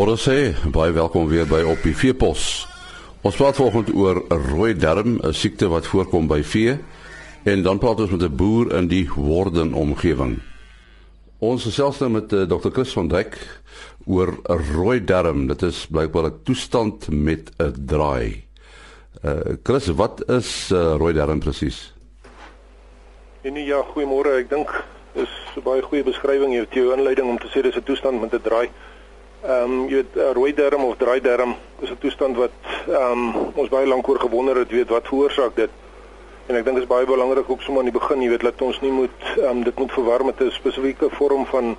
Môre sê baie welkom weer by op die veepos. Ons praat vanoggend oor 'n rooi darm, 'n siekte wat voorkom by vee en dan praat ons met 'n boer in die Worden omgewing. Ons gesels nou met uh, eh, Dr. Chris van Dijk oor 'n rooi darm. Dit is blykbaar 'n toestand met 'n draai. Uh Chris, wat is uh, rooi darm presies? En ja, goeiemôre. Ek dink dis 'n baie goeie beskrywing hier, jou inleiding om te sê dis 'n toestand met 'n draai. Ehm um, jy weet 'n rooi darm of draai darm is 'n toestand wat ehm um, ons baie lank oor gewonder het, weet wat veroorsaak dit. En ek dink dit is baie belangrik ook sommer aan die begin, jy weet dat ons nie moet ehm um, dit moet verwar met 'n spesifieke vorm van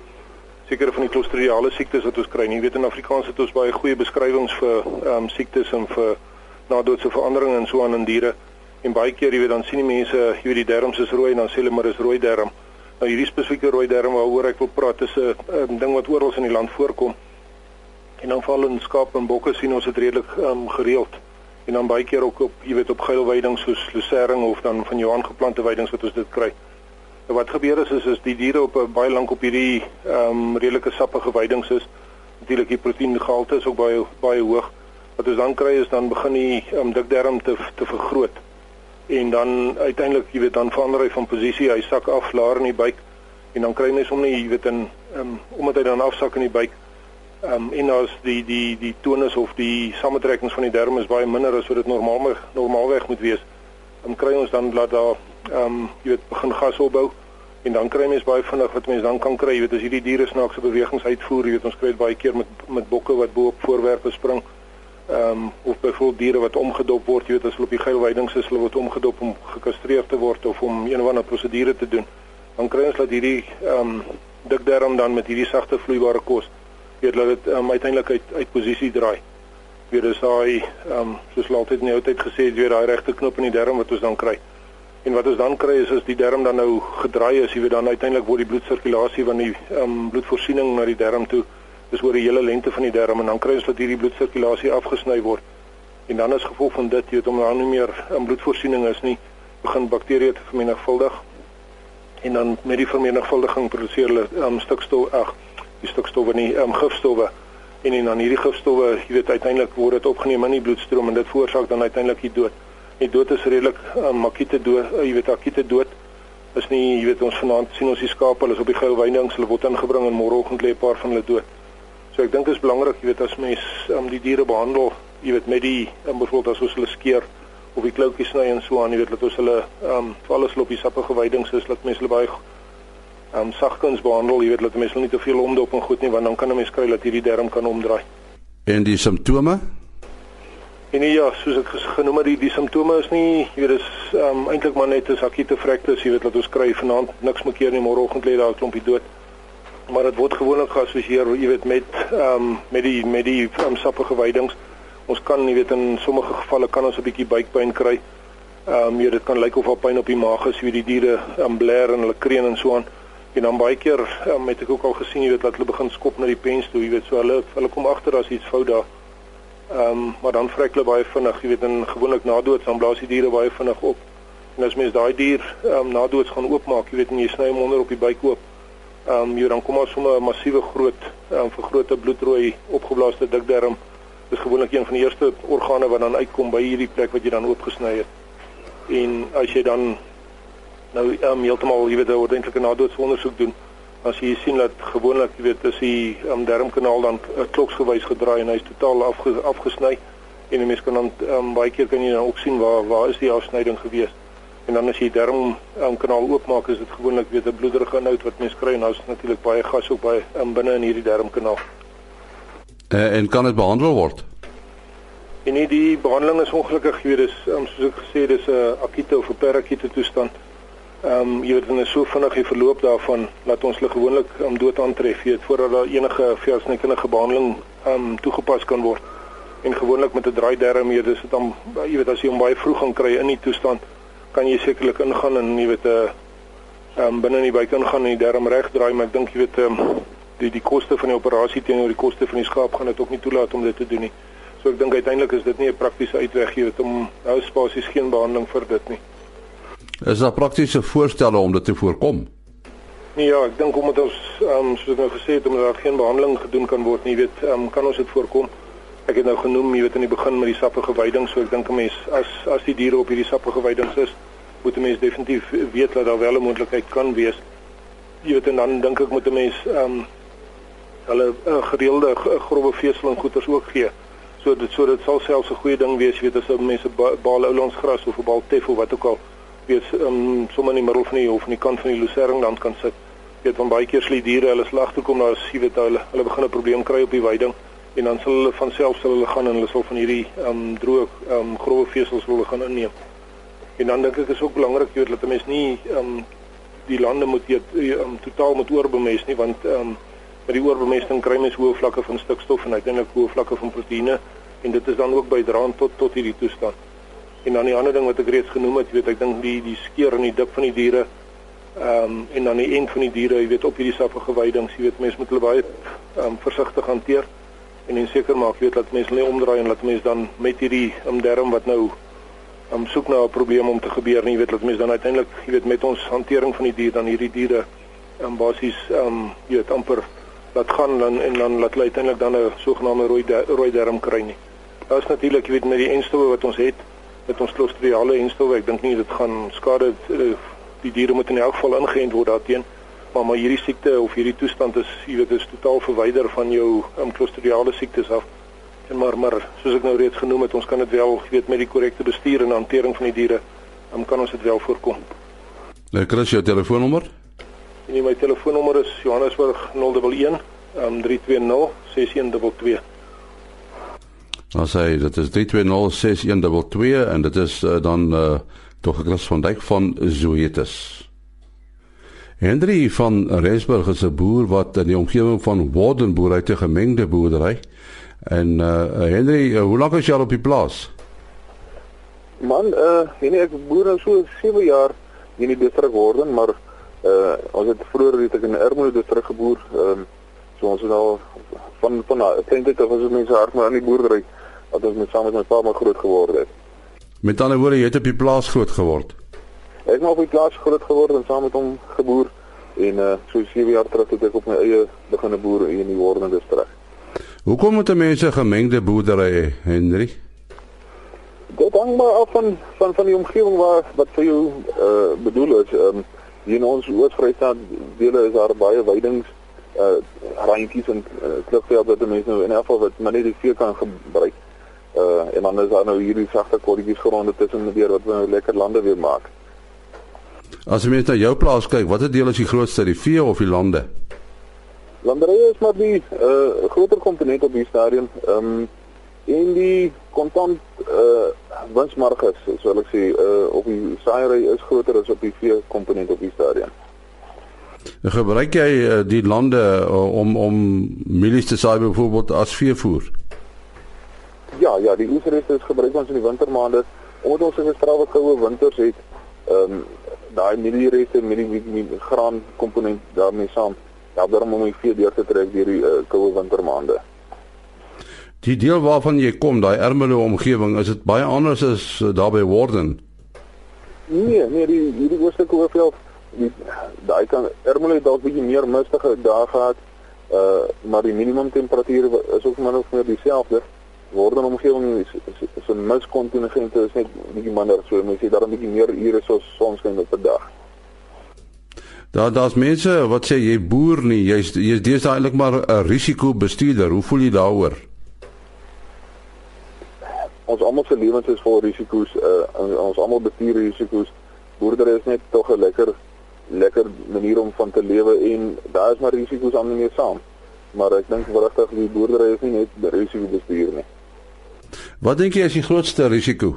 sekere van die klostridiale siektes wat ons kry. Jy weet in Afrikaans het ons baie goeie beskrywings vir ehm um, siektes en vir nadoetse veranderinge en so aan in diere. En baie keer jy weet dan sien die mense, jy weet die darms is rooi en dan sê hulle maar is rooi darm. Nou hierdie spesifieke rooi darm waaroor ek wil praat is 'n ding wat oral in die land voorkom. En dan val in skaap en bokke sien ons dit redelik um, gereeld. En dan baie keer ook op, jy weet, op geilweidings soos lucering of dan van jou aangeplante weidings wat ons dit kry. En wat gebeur is is, is die diere op 'n baie lank op hierdie um, redelike sappige weidings is. Natuurlik die proteïengehalte is ook baie baie hoog. Wat ons dan kry is dan begin die um, dikdarm te te vergroot. En dan uiteindelik, jy weet, dan verander hy van posisie, hy sak af laer in die buik en dan kry mens hom nie, jy weet, in um, omdat hy dan afsak in die buik Ehm um, en as die die die tonus of die samentrekkings van die darm is baie minder as wat dit normaal normaalweg moet wees. Dan kry ons dan laat daar ehm um, jy weet begin gas opbou en dan kry mens baie vinnig wat mens dan kan kry, jy weet as hierdie diere snaakse bewegings uitvoer, jy weet ons kry dit baie keer met met bokke wat bo op voorwerpe spring. Ehm um, of byvoorbeeld diere wat omgedop word, jy weet as hulle op die geilweidings is, hulle word omgedop om gekastreer te word of om een of ander prosedure te doen. Dan kry ons dat hierdie ehm um, dikdarm dan met hierdie sagte vloeibare kos weet dat dit um, uiteindelik uit uit posisie draai. Weer is daai ehm um, soos altyd in die ou tyd gesê het, weer daai regte knop in die darm wat ons dan kry. En wat ons dan kry is as die darm dan nou gedraai is, jy weet dan uiteindelik word die bloedsirkulasie van die ehm um, bloedvoorsiening na die darm toe is oor die hele lengte van die darm en dan kry ons dat hierdie bloedsirkulasie afgesny word. En dan as gevolg van dit, jy weet om dan nie meer 'n um, bloedvoorsiening is nie, begin bakterieë te vermenigvuldig. En dan met die vermenigvuldiging produseer hulle ehm um, stikstof ag die stikstowwe nie um, gifstowwe en en dan hierdie gifstowwe jy weet uiteindelik word dit opgeneem in die bloedstroom en dit veroorsaak dan uiteindelik die dood. Die dood is redelik um, akute dood, uh, jy weet akute dood is nie jy weet ons vanaand sien ons die skape hulle is op die gou weidings hulle word ingebring en môreoggend lê 'n paar van hulle dood. So ek dink dit is belangrik jy weet as mens um, die diere behandel jy weet met die um, byvoorbeeld as ons hulle skeer of die kloutjies sny en so aan jy weet dat ons hulle um, vir alles loop die sappige weidings is dat mense hulle baie um, sagkens behandel, jy weet dat mense nie te veel omdop en goed nie want dan kan 'n mens kry dat hierdie darm kan omdraai. En die simptome? En nee, ja, soos ek genoem het, die die simptome is nie, jy weet dis um, eintlik maar net 'n akute fraktus, jy weet dat ons kry vanaand niks meer keer nie, môreoggend lê daar 'n klompie dood. Maar dit word gewoonlik geassosieer, jy weet met ehm um, met die met die um, sappige weidings. Ons kan, jy weet in sommige gevalle kan ons 'n bietjie buikpyn kry. Ehm um, jy dit kan lyk of daar pyn op die maag is, wie die diere um, bler en hulle kreun en so aan. En dan baie keer um, het ek ook al gesien jy weet dat hulle begin skop na die pens toe, jy weet so hulle hulle kom agter as iets fout daar. Ehm um, maar dan vrek hulle baie vinnig, jy weet en gewoonlik na dood dan blaas die diere baie vinnig op. En as mens daai dier ehm um, na dood gaan oopmaak, jy weet en jy sny hom onder op die buik oop. Ehm um, jy dan kom maar sommer 'n massiewe groot ehm um, vergrote bloedrooi opgeblaaste dikdarm. Dis gewoonlik een van die eerste organe wat dan uitkom by hierdie plek wat jy dan oopgesny het. En as jy dan nou um, heeltemal jy weet 'n ordentlike nadoetsondersoek doen. As jy sien dat gewoonlik jy weet as die um, darmkanaal dan uh, kloksgewys gedraai en hy's totaal afge, afgesny en 'n mens kan dan um, baie keer kan jy dan ook sien waar waar is die afsnyding gewees. En dan as jy darmkanaal um, oopmaak is dit gewoonlik weet 'n bloederige inhoud wat mens kry en daar's natuurlik baie gas ook baie um, binne in hierdie darmkanaal. Uh, en kan dit behandel word? En nie die behandeling is ongelukkig hier dis um, soos ek gesê dis 'n uh, akute of 'n perakute toestand. Ehm um, jy weet dan is so vinnig die verloop daarvan laat ons hulle gewoonlik om um, dood aantref weet voordat daar enige versnykende behandeling ehm um, toegepas kan word. En gewoonlik met 'n draai darm hier dis dit dan jy weet as jy hom baie vroeg gaan kry in die toestand kan jy sekerlik ingaan en jy weet 'n uh, ehm um, binne in die buik ingaan en die darm reg draai maar ek dink jy weet ehm um, die die koste van die operasie teenoor die koste van die skaap gaan dit ook nie toelaat om dit te doen nie. So ek dink uiteindelik is dit nie 'n praktiese uitweg jy weet om nou spasies geen behandeling vir dit nie. Is daar praktiese voorstelle om dit te voorkom? Nee ja, ek dink omdat ons um, soos ek nou gesê het omdat daar geen behandeling gedoen kan word nie, weet um, kan ons dit voorkom. Ek het nou genoem, jy weet in die begin met die sappige veiding, so ek dink 'n mens as as die diere op hierdie sappige veidings is, moet 'n mens definitief weet dat daar wel 'n moontlikheid kan wees. Jy weet en dan dink ek moet 'n mens um, hulle 'n uh, gereelde grove veseling goeders ook gee. So dit so dit sal selfs 'n goeie ding wees, jy weet as ou mense baal oulandsgras of 'n baal teffel wat ook al weet um, sommer in die middel van die of aan die kant van die Lucernland kan sit. Weet van baie keer slie diere hulle slag toe kom daar jy weet hulle hulle begin 'n probleem kry op die weiding en dan sal hulle van self sal hulle gaan en hulle sal van hierdie um droë um grove vesels wil gaan inneem. En dan dink ek is ook belangrik jy weet dat 'n mens nie um die lande moet jy um totaal moet oorbemest nie want um met die oorbemesting kry mens hoë vlakke van stikstof en uiteindelik hoë vlakke van proteïene en dit is dan ook bydraend tot tot hierdie toestand. En dan die ander ding wat ek reeds genoem het, jy weet ek dink die die skeer in die dip van die diere ehm um, en dan die end van die diere, jy weet op hierdie sappige weidings, jy weet mense moet hulle baie ehm um, versigtig hanteer en en seker maak jy weet dat mense nie omdraai en laat mense dan met hierdie um, derm wat nou om um, soek na 'n probleem om te gebeur nie, jy weet dat mense dan uiteindelik jy weet met ons hantering van die dier dan hierdie diere ehm um, basies ehm um, jy weet amper laat gaan dan en dan laat hulle uiteindelik dan 'n sogenaamde rooi rooi derm kry nie. Daar is natuurlik jy weet met die enstowwe wat ons het met ons klostriale enstowwe, ek dink nie dit gaan skade eh, die diere moet in elk geval ingeënt word daarteen. Maar maar hierdie siekte of hierdie toestand is jy weet is totaal verwyder van jou um, klostriale siektes af. En maar maar soos ek nou reeds genoem het, ons kan dit wel jy weet met die korrekte bestuur en hantering van die diere, dan um, kan ons dit wel voorkom. Nou, Chris, jou telefoonnommer? En my telefoonnommer is Johannesburg 011 um, 320 6122. Dan sê dit is 320 6122 en dit is uh, dan uh, tog Chris van Dijk van Zoetis. Hendrie van Rensburg is 'n boer wat in die omgewing van Wardenboer uit 'n gemengde boerdery. En uh Hendrie, uh, hoe lank is jy al op die plaas? Man, uh nee, ek boer nou so 7 jaar in die distrik Warden, maar uh ons het vroeër het ek in Ermelo distrik geboer. Ehm um, so ons is al van van ek dink dit was mense hard maar aan die boerdery dat ons met saam met my pa maar groot geword het. Met ander woorde, jy het op die plaas groot geword. Ek het op die plaas groot geword en saam met hom geboer en uh so 7 jaar terug het ek op my eie begine boer in die Warden distrik. Hoekom moet mense gemengde boerdery hê, Henry? Dit hang maar af van van van die omgewing waar wat vir jou uh bedoel is. Ehm um, hier in ons Oos-Vrystaat dele is daar baie weidings uh randjies en uh, klipvelde wat mense nou in elk geval wat maar net die vee kan gebruik. En dan is daar nou hierdie sagte korretjies gronde tussen die wat nou lekker lande weer maak. As jy net na jou plaas kyk, watter deel is die grootste, die vee of die lande? Landerye is maar die uh groter komponent op die stadium. Ehm um, en die kontant uh winsmarges, so wil ek sê, uh op die saaiery is groter as op die vee komponent op die stadium. Gebruik jy uh, die lande uh, om om mielies te saai byvoorbeeld as veevoer? Ja, ja, die oesreste is gebruik ons in die wintermaande omdat ons 'n strawwe koue winters het. Ehm um, daai mieliereste mielie graan komponent daarmee saam. Ja, daarom om die vee deur te trek deur die uh, koue wintermaande. Die deel waarvan jy kom, daai Ermelo omgewing, is dit baie anders as uh, daar by Warden? Nee, nee, die hierdie oostelike hoofveld, daai kan Ermelo dalk bietjie meer mistige dae gehad. Uh maar die minimum temperatuur is ook min of meer dieselfde. Warden omgewing is 'n miskontingente is net bietjie minder, so mense het daar 'n bietjie meer ure so sonskyn op 'n dag. Daar daar's mense wat sê jy boer nie, jy's jy's dis eintlik maar 'n risikobestuurder. Hoe voel jy daaroor? Ons almal se lewens is vol risiko's. Uh, ons almal bestuur risiko's. Boerdery is net tog 'n lekker lekker manier om van te lewe en daar is maar risiko's aan mee saam. Maar ek dink regtig die boerdery is nie net risiko bestuur nie. Wat dink jy is die grootste risiko?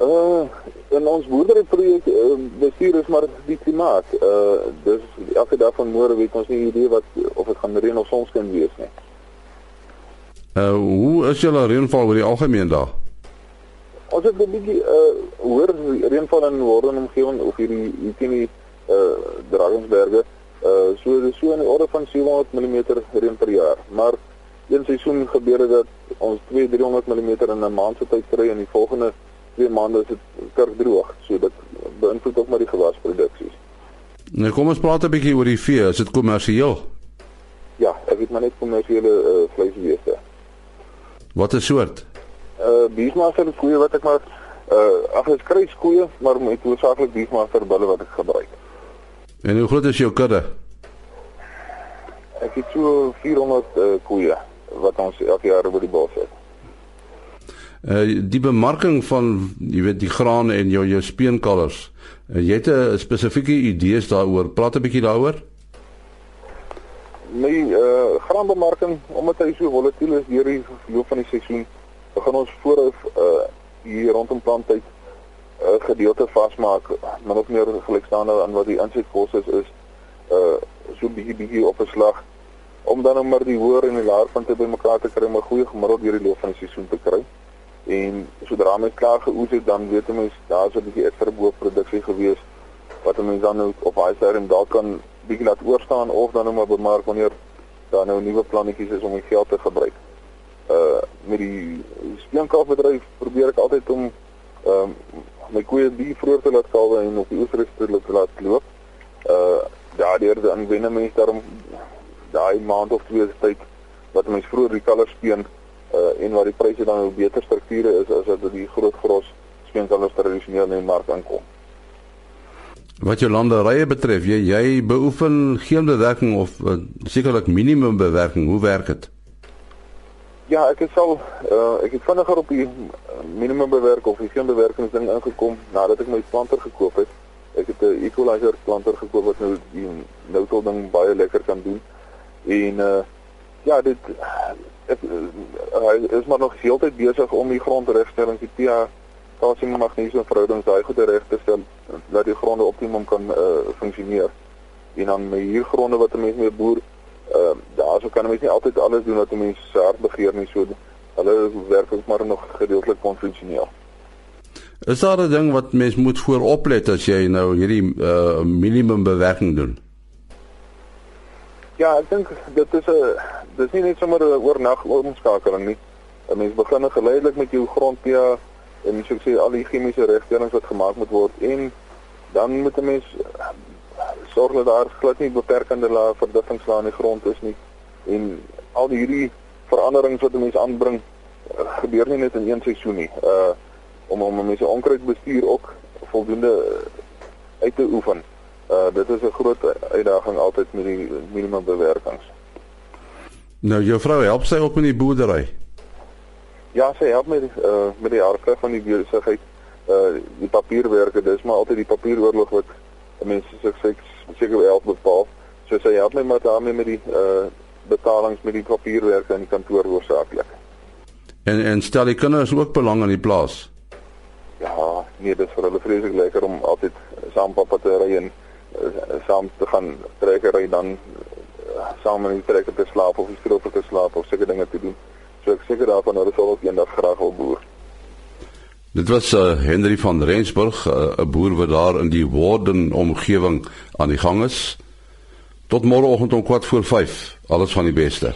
Uh in ons boerderyprojek uh, bestuur is maar die klimaat. Uh dis elke dag van môre weet ons nie idee wat of dit gaan reën of sonskyn wees nie. Uh hoe is julle reënval oor die algemeen daar? Ons het 'n bietjie uh hoër reënval in Warden omgewing of hierdie hier teen die uh Drakensberge. Uh so so in die orde van 700 mm reën per jaar. Maar een seisoen gebeur dit dat ons 2-300 mm in 'n maand se tyd kry en die volgende twee maande is dit kerk droog, so dit beïnvloed ook maar die gewasproduksie. Nou kom ons praat 'n bietjie oor die vee. Is dit kommersieel? Ja, ek het maar net kommersiële uh, vleiswese. Wat 'n soort? Uh beefmaster is koeie wat ek maar uh ag ek kry koeie, maar met hoofsaaklik beefmaster bulle wat ek gebruik. En hoe groot is jou kudde? Ek het so 400 uh, koeie wat ons elke jaar by die bos het. Uh die bemarking van jy weet die graan en jou jou speenkalvers. Uh, jy het 'n spesifieke idees daaroor. Praat 'n bietjie daaroor. My uh graanbemarking omdat hy so volatiel is deur die loop van die seisoen, begin ons vooraf uh hier rondom planttyd 'n uh, gedeelte vasmaak, min of meer gelykstaande aan wat die insetkoste is, is uh so bietjie bietjie op 'n slag om dan nou maar die hoër en die laer punte bymekaar te kry om 'n goeie gemiddeld deur die loop van die seisoen te kry. En sodra mens klaar geoes het, dan weet mens daar's 'n bietjie ekstra booproduksie gewees wat mens dan nou op daai stadium dalk kan bietjie laat oorstaan of dan nou maar bemark wanneer daar nou nuwe plannetjies is om die geld te gebruik. Uh met die speenkalfbedryf probeer ek altyd om ehm um, my koeie die vroeër te laat kalwe en op die oesrus te laat loop. Uh daardeur dan wen mense daarom daai maand of twee se tyd wat mense vroeër die kalvers speen uh en waar die pryse dan 'n beter strukture is as wat die groot gros speenkalvers tradisioneel in die mark aankom. Wat jou landerye betref, jy jy beoefen geen bewerking of uh, sekerlik minimum bewerking. Hoe werk dit? Ja, ek het sal uh, ek het vinniger op die minimum bewerk of die geen bewerkingsding ingekom nadat ek my planter gekoop het. Ek het 'n equalizer planter gekoop wat nou die nou tot ding baie lekker kan doen. En uh ja, dit ek uh, is maar nog heeltyd besig om die grondregstelling die pH kalsium magnesium verhoudings daai goede reg te stel dat die gronde optimum kan uh, funksioneer. En dan met hier gronde wat 'n mens mee boer, ehm uh, daar sou kan 'n mens nie altyd alles doen wat 'n mens se hart begeer nie, so hulle werk ook maar nog gedeeltelik konvensioneel. Is daar 'n ding wat mens moet vooroplet as jy nou hierdie uh, minimum bewerking doen? Ja, ek dink dit is 'n dis nie net sommer 'n oornag omskakeling nie. 'n Mens begin geleidelik met jou grond pH en soos ek sê al die chemiese regstellings wat gemaak moet word en dan moet 'n mens sorg dat daar glad nie beperkende lae verdiggingslae in die grond is nie. En al die hierdie veranderings wat 'n mens aanbring gebeur nie net in een seisoen nie. Uh om om mense onkruidbestuur ook voldoende uit te oefen. Uh dit is 'n groot altyd met die minimum bewerkings. Nou jou vrou help sy ook met die boerdery. Ja, sy help met uh met die harde van die besigheid. Uh die papierwerke, dis maar altyd die papieroorlog wat mense sukses seker help bepaal. So sy help my maar daarmee met die uh betalings met die papierwerke in die kantoor hoofsaaklik. En en stel die kinders ook belang in die plaas. Ja, nee, dit is vir hulle vreeslik lekker om altyd saam pappa te ry en saam te gaan trekkery dan uh, saam in die trekker te slaap of die stroop te slaap of seker dinge te doen. So ek seker daarvan hulle sal ook eendag graag wil boer. Dit was uh, Henry van Rensburg, 'n uh, boer wat daar in die Warden omgewing aan die gang is. Tot môreoggend om 4 voor 5. Alles van die beste.